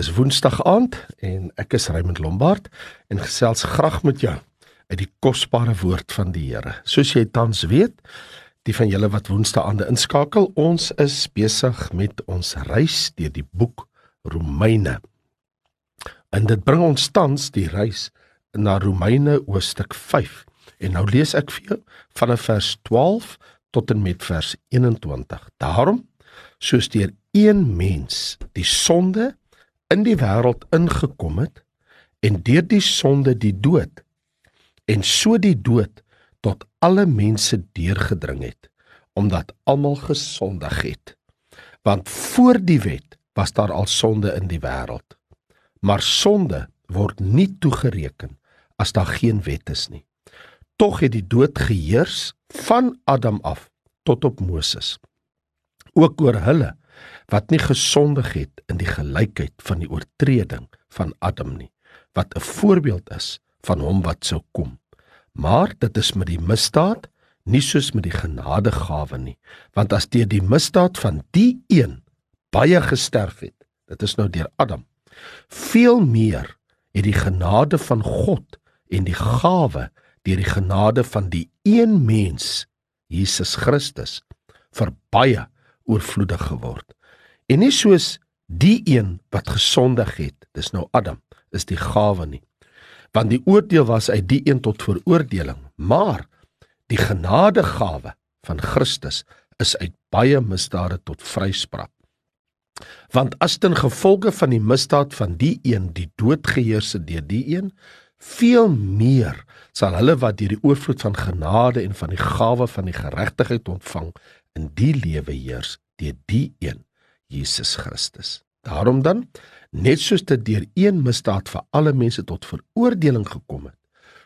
is Woensdag aand en ek is Raymond Lombard en gesels graag met jou uit die kosbare woord van die Here. Soos jy tans weet, die van julle wat Woensdae aande inskakel, ons is besig met ons reis deur die boek Romeine. En dit bring ons tans die reis na Romeine hoofstuk 5. En nou lees ek vir jou vanaf vers 12 tot en met vers 21. Daarom soos deur een mens die sonde in die wêreld ingekom het en deur die sonde die dood en so die dood tot alle mense deurgedring het omdat almal gesondig het. Want voor die wet was daar al sonde in die wêreld maar sonde word nie toegereken as daar geen wet is nie. Tog het die dood geheers van Adam af tot op Moses ook oor hulle wat nie gesondig het in die gelykheid van die oortreding van Adam nie wat 'n voorbeeld is van hom wat sou kom. Maar dit is met die misdaad nie soos met die genadegawe nie want as deur die misdaad van die een baie gesterf het dit is nou deur Adam veel meer het die genade van God en die gawe deur die genade van die een mens Jesus Christus vir baie oorvloedig geword En nie soos die een wat gesondig het, dis nou Adam, is die gawe nie. Want die oordeel was uit die een tot veroordeling, maar die genadegawe van Christus is uit baie misdade tot vryspraak. Want as ten gevolge van die misdaad van die een die dood geheers het deur die een, veel meer sal hulle wat deur die oorvloed van genade en van die gawe van die geregtigheid ontvang in die lewe heers deur die een Jesus Christus. Daarom dan, net soos dit deur een misdaad vir alle mense tot veroordeling gekom het,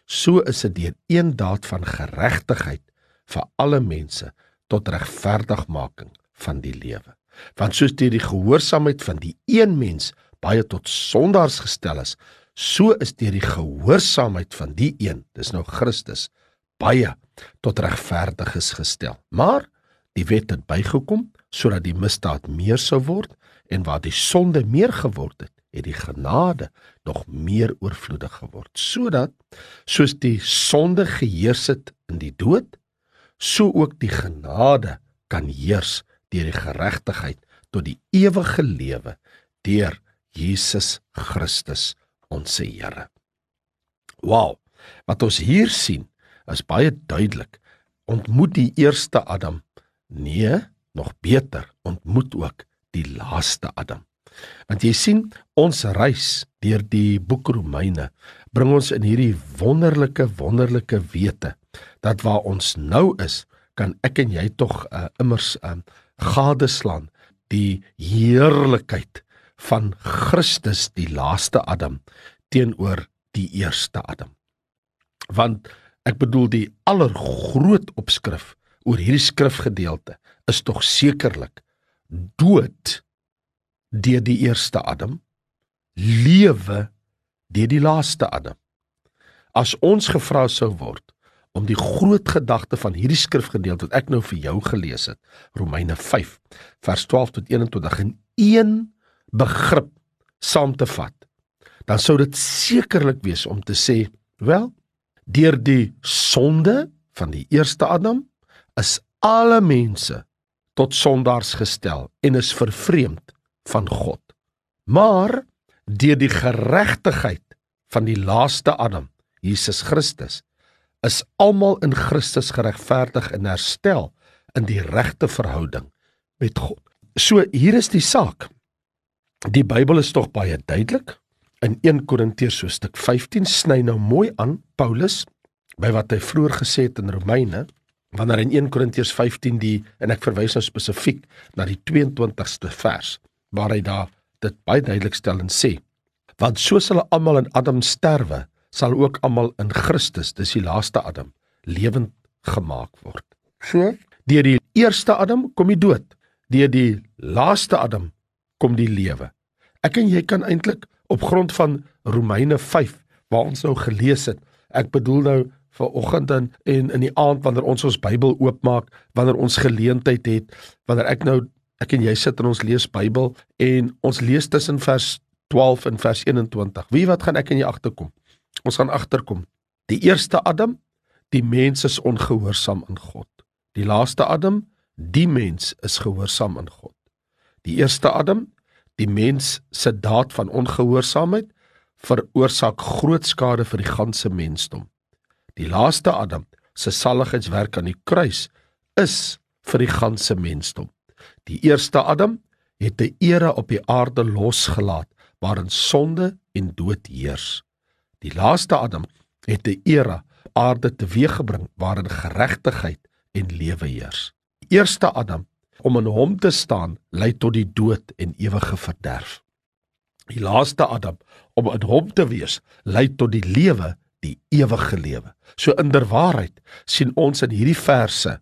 so is dit deur een daad van geregtigheid vir alle mense tot regverdigmaking van die lewe. Want soos deur die gehoorsaamheid van die een mens baie tot sondaars gestel is, so is deur die gehoorsaamheid van die een, dis nou Christus, baie tot regverdiges gestel. Maar die wet het bygekom sodat die misdaad meer sou word en waar die sonde meer geword het, het die genade nog meer oorvloedig geword. Sodat soos die sonde geheers het in die dood, so ook die genade kan heers deur die geregtigheid tot die ewige lewe deur Jesus Christus ons Here. Wow, wat ons hier sien is baie duidelik. Ontmoet die eerste Adam? Nee, nog beter ontmoet ook die laaste Adam. Want jy sien, ons reis deur die boek Romeine bring ons in hierdie wonderlike wonderlike wete dat waar ons nou is, kan ek en jy tog uh, immers uh, gadeslaan die heerlikheid van Christus die laaste Adam teenoor die eerste Adam. Want ek bedoel die allergroot opskrif oor hierdie skrifgedeelte is tog sekerlik dood deur die eerste Adam lewe deur die laaste Adam. As ons gevra sou word om die groot gedagte van hierdie skrifgedeelte wat ek nou vir jou gelees het Romeine 5 vers 12 tot 21 in een begrip saam te vat dan sou dit sekerlik wees om te sê wel deur die sonde van die eerste Adam is alle mense tot sondaars gestel en is vervreemd van God. Maar deur die geregtigheid van die laaste Adam, Jesus Christus, is almal in Christus geregverdig en herstel in die regte verhouding met God. So hier is die saak. Die Bybel is tog baie duidelik. In 1 Korintiërs so stuk 15 sny nou mooi aan Paulus by wat hy vroeër gesê het in Romeine wanneer in 1 Korintiërs 15 die en ek verwys nou spesifiek na die 22ste vers waar hy daar dit baie duidelik stel en sê want soos hulle almal in Adam sterwe sal ook almal in Christus dis die laaste Adam lewend gemaak word. So? Deur die eerste Adam kom die dood deur die laaste Adam kom die lewe. Ek en jy kan eintlik op grond van Romeine 5 waar ons nou gelees het ek bedoel nou vir oggend en en in die aand wanneer ons ons Bybel oopmaak, wanneer ons geleentheid het, wanneer ek nou ek en jy sit en ons lees Bybel en ons lees tussen vers 12 in vers 21. Wie wat gaan ek en jy agterkom? Ons gaan agterkom. Die eerste Adam, die mens is ongehoorsaam aan God. Die laaste Adam, die mens is gehoorsaam aan God. Die eerste Adam, die mens se daad van ongehoorsaamheid veroorsaak groot skade vir die ganse mensdom. Die laaste Adam se saligheidswerk aan die kruis is vir die ganse mensdom. Die eerste Adam het 'n era op die aarde losgelaat waarin sonde en dood heers. Die laaste Adam het 'n era aarde teweeggebring waarin geregtigheid en lewe heers. Die eerste Adam om in hom te staan lei tot die dood en ewige verderf. Die laaste Adam om in hom te wees lei tot die lewe, die ewige lewe. So inderwaarheid sien ons in hierdie verse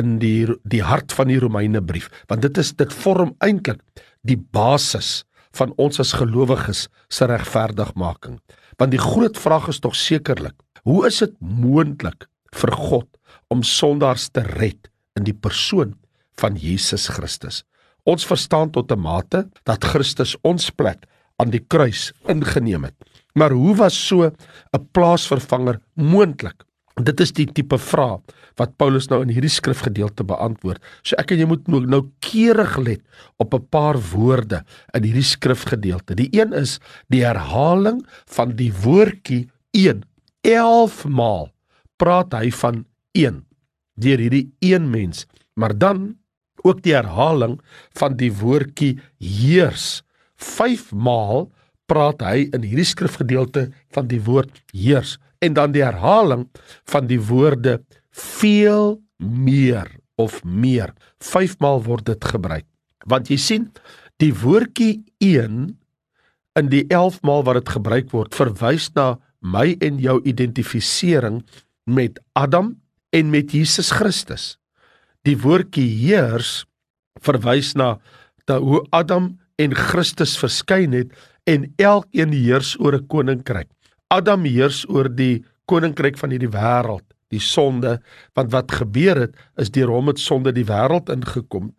in die die hart van die Romeine brief want dit is dit vorm eintlik die basis van ons as gelowiges se regverdigmaking. Want die groot vraag is tog sekerlik hoe is dit moontlik vir God om sondaars te red in die persoon van Jesus Christus? Ons verstaan tot 'n mate dat Christus ons plek aan die kruis ingeneem het maar hoe was so 'n plaasvervanger moontlik Dit is die tipe vraag wat Paulus nou in hierdie skrifgedeelte beantwoord. So ek en jy moet nou, keurig let op 'n paar woorde in hierdie skrifgedeelte. Die een is die herhaling van die woordjie 1. 11 maal praat hy van 1 deur hierdie een mens, maar dan ook die herhaling van die woordjie heers. 5 maal praat hy in hierdie skrifgedeelte van die woord heers en dan die herhaling van die woorde veel meer of meer. Vyfmaal word dit gebruik. Want jy sien, die woordjie 1 in die 11 maal wat dit gebruik word, verwys na my en jou identifisering met Adam en met Jesus Christus. Die woordjie heers verwys na hoe Adam en Christus verskyn het en elkeen heers oor 'n koninkryk. Adam heers oor die koninkryk van hierdie wêreld, die sonde, want wat gebeur het is deur hom het sonde die wêreld ingekom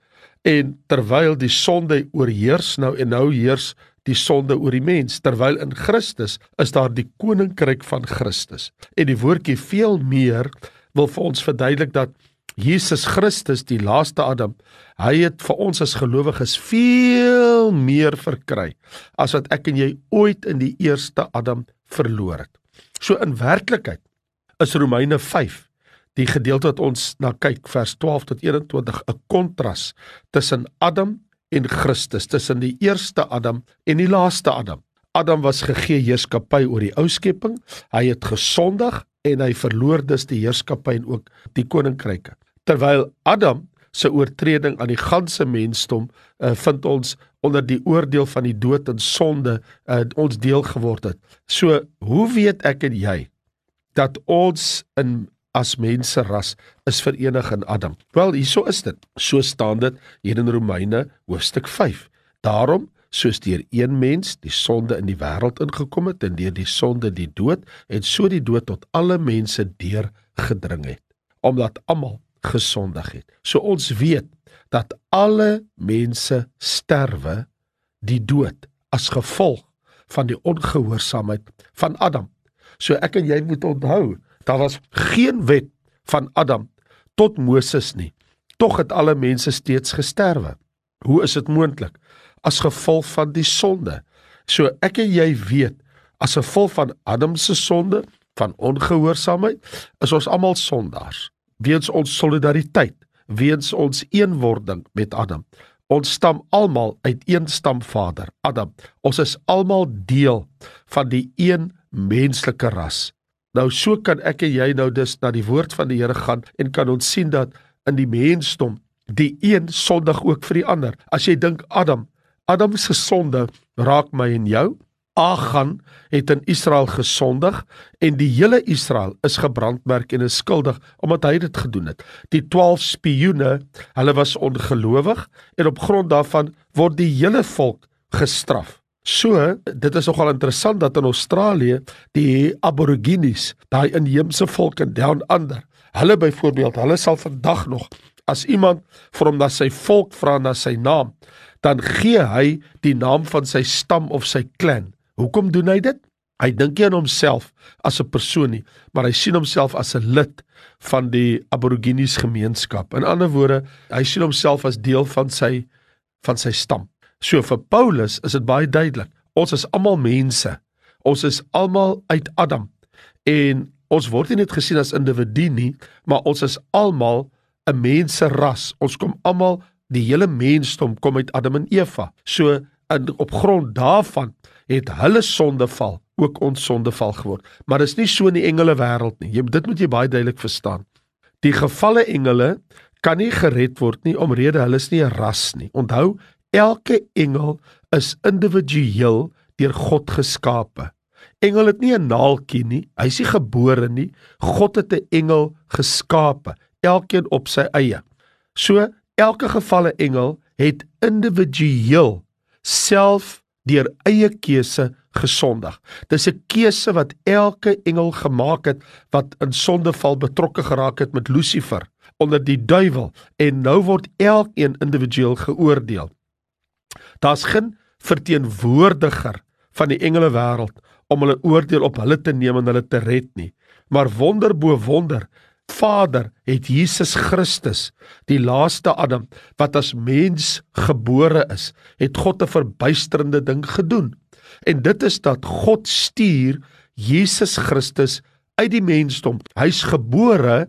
en terwyl die sonde oorheers nou en nou heers die sonde oor die mens terwyl in Christus is daar die koninkryk van Christus en die woordjie veel meer wil vir ons verduidelik dat Jesus Christus die laaste Adam hy het vir ons as gelowiges veel meer verkry as wat ek en jy ooit in die eerste Adam verloor het. So in werklikheid is Romeine 5 die gedeelte wat ons na kyk vers 12 tot 21 'n kontras tussen Adam en Christus, tussen die eerste Adam en die laaste Adam. Adam was gegee heerskappy oor die ou skepping. Hy het gesondig en hy verloor dus die heerskappy en ook die koninkryke. Terwyl Adam se oortreding aan die ganse mensdom uh, vind ons onder die oordeel van die dood en sonde uh, ons deel geword het. So, hoe weet ek en jy dat ons in as mense ras is verenig in Adam? Wel, hieso is dit. So staan dit hier in Romeine hoofstuk 5. Daarom soos deur een mens die sonde in die wêreld ingekom het en deur die sonde die dood en so die dood tot alle mense deurgedring het omdat almal gesondig het. So ons weet dat alle mense sterwe die dood as gevolg van die ongehoorsaamheid van Adam. So ek en jy moet onthou, daar was geen wet van Adam tot Moses nie. Tog het alle mense steeds gesterwe. Hoe is dit moontlik? As gevolg van die sonde. So ek en jy weet, as gevolg van Adam se sonde, van ongehoorsaamheid, is ons almal sondaars. Weens ons solidariteit weens ons eenwording met Adam. Ons stam almal uit een stamvader, Adam. Ons is almal deel van die een menslike ras. Nou so kan ek en jy nou dus na die woord van die Here gaan en kan ons sien dat in die mensdom die een sondig ook vir die ander. As jy dink Adam, Adam se sonde raak my en jou, Agan het in Israel gesondig en die hele Israel is gebrandmerk en is skuldig omdat hy dit gedoen het. Die 12 spioene, hulle was ongelowig en op grond daarvan word die hele volk gestraf. So, dit is nogal interessant dat in Australië die Aborigines, daai inheemse volk in Down Under, hulle byvoorbeeld, hulle sal vandag nog as iemand vir hom na sy volk vra na sy naam, dan gee hy die naam van sy stam of sy klan. Hoekom doen hy dit? Hy dink nie aan homself as 'n persoon nie, maar hy sien homself as 'n lid van die Aborigines gemeenskap. In ander woorde, hy sien homself as deel van sy van sy stam. So vir Paulus is dit baie duidelik. Ons is almal mense. Ons is almal uit Adam. En ons word nie net gesien as individu nie, maar ons is almal 'n menseras. Ons kom almal, die hele mensdom kom uit Adam en Eva. So in op grond daarvan het hulle sondeval ook ons sondeval geword. Maar dis nie so in die engele wêreld nie. Jy dit moet jy baie duidelik verstaan. Die gevalle engele kan nie gered word nie omrede hulle is nie 'n ras nie. Onthou, elke engel is individueel deur God geskape. Engel het nie 'n naaltjie nie. Hy's nie gebore nie. God het 'n engel geskape, elkeen op sy eie. So elke gevalle engel het individueel self deur eie keuse gesondig. Dis 'n keuse wat elke engel gemaak het wat in sondeval betrokke geraak het met Lucifer onder die duiwel en nou word elkeen individueel geoordeel. Daar's geen verteenwoordiger van die engele wêreld om hulle oordeel op hulle te neem en hulle te red nie. Maar wonder bo wonder, Vader het Jesus Christus, die laaste Adam wat as mens gebore is, het God 'n verbuisterende ding gedoen. En dit is dat God stuur Jesus Christus uit die mensdom. Hy's gebore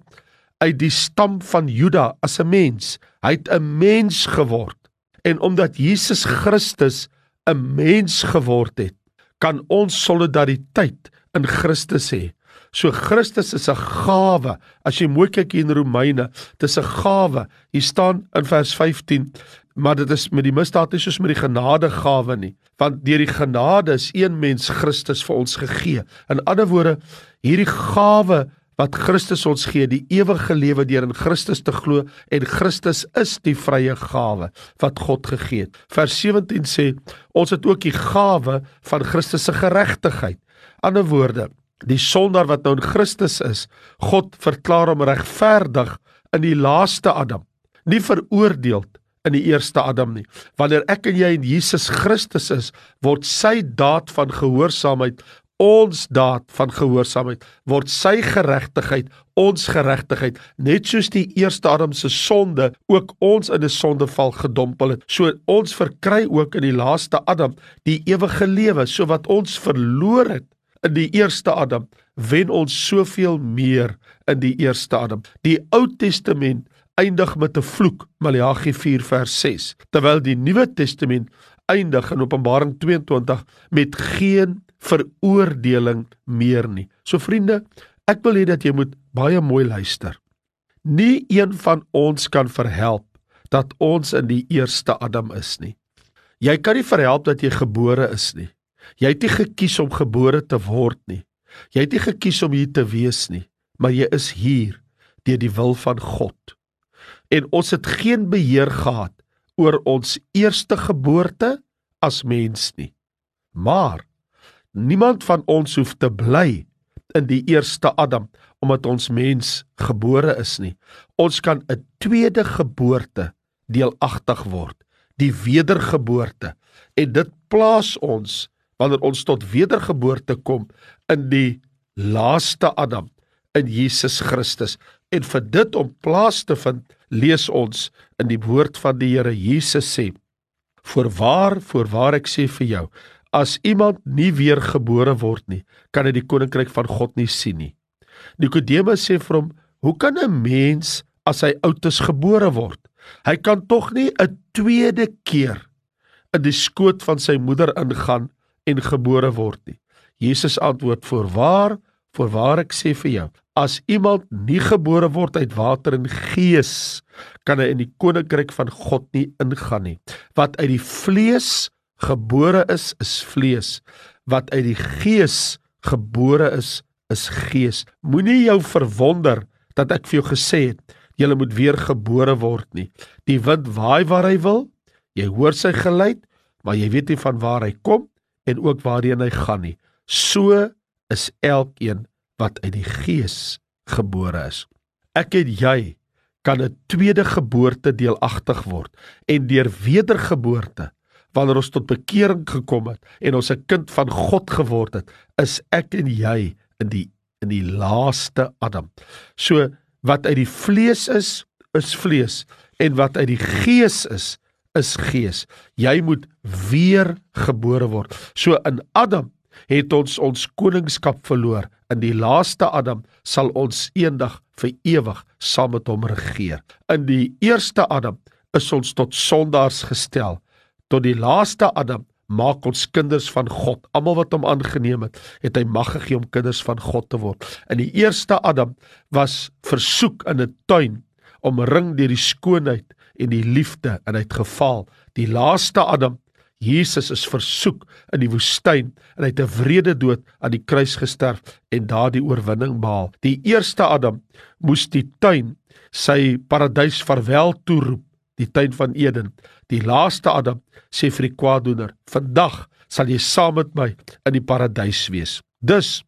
uit die stam van Juda as 'n mens. Hy het 'n mens geword. En omdat Jesus Christus 'n mens geword het, kan ons solidariteit in Christus hê. So Christus is 'n gawe. As jy mooi kyk in Romeine, dis 'n gawe. Hier staan in vers 15, maar dit is met die misdaad nie soos met die genadegawe nie, want deur die genade is een mens Christus vir ons gegee. In ander woorde, hierdie gawe wat Christus ons gee, die ewige lewe deur in Christus te glo en Christus is die vrye gawe wat God gegee het. Vers 17 sê ons het ook die gawe van Christus se geregtigheid. Ander woorde, die sondaar wat nou in Christus is, God verklaar hom regverdig in die laaste Adam, nie veroordeel in die eerste Adam nie. Wanneer ek en jy in Jesus Christus is, word sy daad van gehoorsaamheid ons daad van gehoorsaamheid word sy geregtigheid ons geregtigheid net soos die eerste Adam se sonde ook ons in 'n sondeval gedompel het so ons verkry ook in die laaste Adam die ewige lewe so wat ons verloor het in die eerste Adam wen ons soveel meer in die eerste Adam die Ou Testament eindig met 'n vloek Maleagi 4 vers 6 terwyl die Nuwe Testament eindig in Openbaring 22 met geen veroordeling meer nie. So vriende, ek wil hê dat jy moet baie mooi luister. Nie een van ons kan verhelp dat ons in die eerste Adam is nie. Jy kan nie verhelp dat jy gebore is nie. Jy het nie gekies om gebore te word nie. Jy het nie gekies om hier te wees nie, maar jy is hier deur die wil van God. En ons het geen beheer gehad oor ons eerste geboorte as mens nie. Maar Niemand van ons hoef te bly in die eerste Adam omdat ons mens gebore is nie. Ons kan 'n tweede geboorte deelagtig word, die wedergeboorte. En dit plaas ons wanneer ons tot wedergeboorte kom in die laaste Adam, in Jesus Christus. En vir dit om plaas te vind, lees ons in die woord van die Here Jesus sê: "Voorwaar, voorwaar ek sê vir jou, As iemand nie weer gebore word nie, kan hy die koninkryk van God nie sien nie. Nikodemus sê vir hom: "Hoe kan 'n mens as hy oud is gebore word? Hy kan tog nie 'n tweede keer in die skoot van sy moeder ingaan en gebore word nie." Jesus antwoord: "Voorwaar, voorwaar ek sê vir jou, as iemand nie gebore word uit water en gees, kan hy in die koninkryk van God nie ingaan nie. Wat uit die vlees gebore is is vlees wat uit die gees gebore is is gees moenie jou verwonder dat ek vir jou gesê het jy moet weer gebore word nie die wind waai waar hy wil jy hoor sy geluid maar jy weet nie van waar hy kom en ook waarheen hy gaan nie so is elkeen wat uit die gees gebore is ek het jy kan 'n tweede geboorte deelagtig word en deur wedergeboorte wanneer ons tot bekering gekom het en ons 'n kind van God geword het, is ek en jy in die in die laaste Adam. So wat uit die vlees is, is vlees en wat uit die gees is, is gees. Jy moet weer gebore word. So in Adam het ons ons koningskap verloor. In die laaste Adam sal ons eendag vir ewig saam met hom regeer. In die eerste Adam is ons tot sondaars gestel. Tot die laaste Adam maak ons kinders van God. Almal wat hom aangeneem het, het hy mag gegee om kinders van God te word. In die eerste Adam was versoek in 'n tuin omring deur die skoonheid en die liefde en hy het gefaal. Die laaste Adam Jesus is versoek in die woestyn en hy het 'n wrede dood aan die kruis gesterf en daardie oorwinning behaal. Die eerste Adam moes die tuin sy paradys verwel toeroep, die tuin van Eden. Die laaste Adam sê vir die kwaaddoener: "Vandag sal jy saam met my in die paradys wees." Dus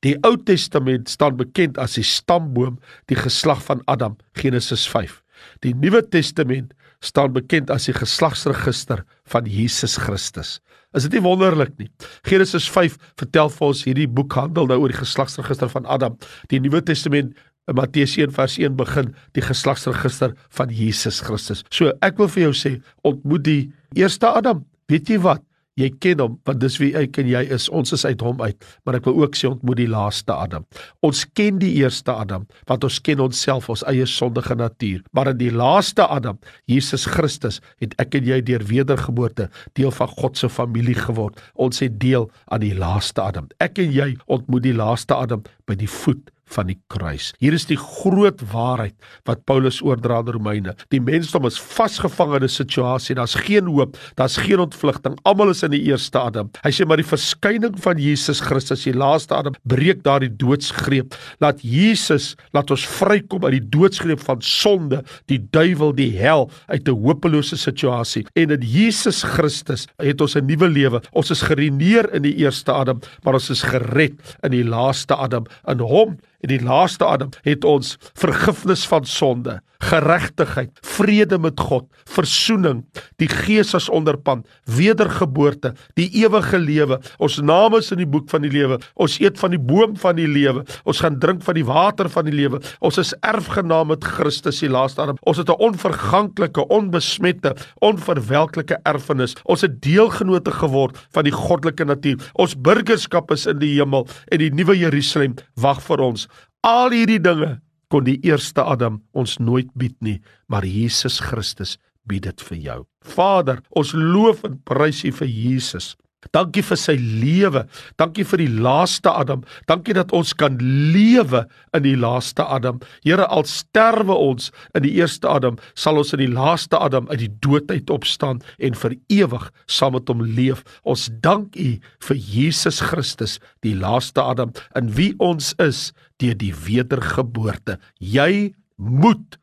die Ou Testament staan bekend as die stamboom, die geslag van Adam, Genesis 5. Die Nuwe Testament staan bekend as die geslagsregister van Jesus Christus. Is dit nie wonderlik nie? Genesis 5 vertel vir ons hierdie boek handel nou oor die geslagsregister van Adam. Die Nuwe Testament in Matteus 1 vers 1 begin die geslagsregister van Jesus Christus. So ek wil vir jou sê, ontmoet die eerste Adam. Weet jy wat? Jy ken hom want dis wie ek en jy is. Ons is uit hom uit. Maar ek wil ook sê ontmoet die laaste Adam. Ons ken die eerste Adam want ons ken onsself, ons eie sondige natuur. Maar in die laaste Adam, Jesus Christus, het ek en jy deur wedergeboorte deel van God se familie geword. Ons het deel aan die laaste Adam. Ek en jy ontmoet die laaste Adam by die voet van die kruis. Hier is die groot waarheid wat Paulus oordra aan Romeine. Die mensdom is vasgevang in 'n situasie. Daar's geen hoop, daar's geen ontvlugting. Almal is in die eerste Adam. Hy sê maar die verskyning van Jesus Christus, die laaste Adam, breek daardie doodsgreep. Laat Jesus laat ons vrykom uit die doodsgreep van sonde, die duiwel, die hel uit 'n hopelose situasie. En in Jesus Christus het ons 'n nuwe lewe. Ons is gereneer in die eerste Adam, maar ons is gered in die laaste Adam. In hom En die laaste Adam het ons vergifnis van sonde, geregtigheid, vrede met God, verzoening, die Gees as onderpand, wedergeboorte, die ewige lewe. Ons name is in die boek van die lewe. Ons eet van die boom van die lewe. Ons gaan drink van die water van die lewe. Ons is erfgenaam met Christus die laaste Adam. Ons het 'n onverganklike, onbesmette, onverwelklike erfenis. Ons het deelgenote geword van die goddelike natuur. Ons burgerskap is in die hemel en die nuwe Jerusalem wag vir ons. Al hierdie dinge kon die eerste Adam ons nooit bied nie, maar Jesus Christus bied dit vir jou. Vader, ons loof en prys U vir Jesus. Dankie vir sy lewe. Dankie vir die laaste Adam. Dankie dat ons kan lewe in die laaste Adam. Here, al sterwe ons in die eerste Adam, sal ons in die laaste Adam uit die doodheid opstaan en vir ewig saam met hom leef. Ons dank U vir Jesus Christus, die laaste Adam, in wie ons is deur die wedergeboorte. Jy moet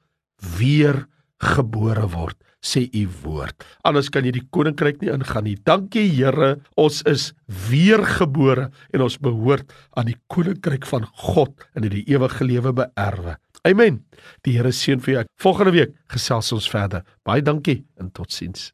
weer gebore word sê u woord. Anders kan jy die koninkryk nie ingaan nie. Dankie Here, ons is weergebore en ons behoort aan die koninkryk van God en in die ewige lewe beerwe. Amen. Die Here seën vir jou. Volgende week gesels ons verder. Baie dankie en totsiens.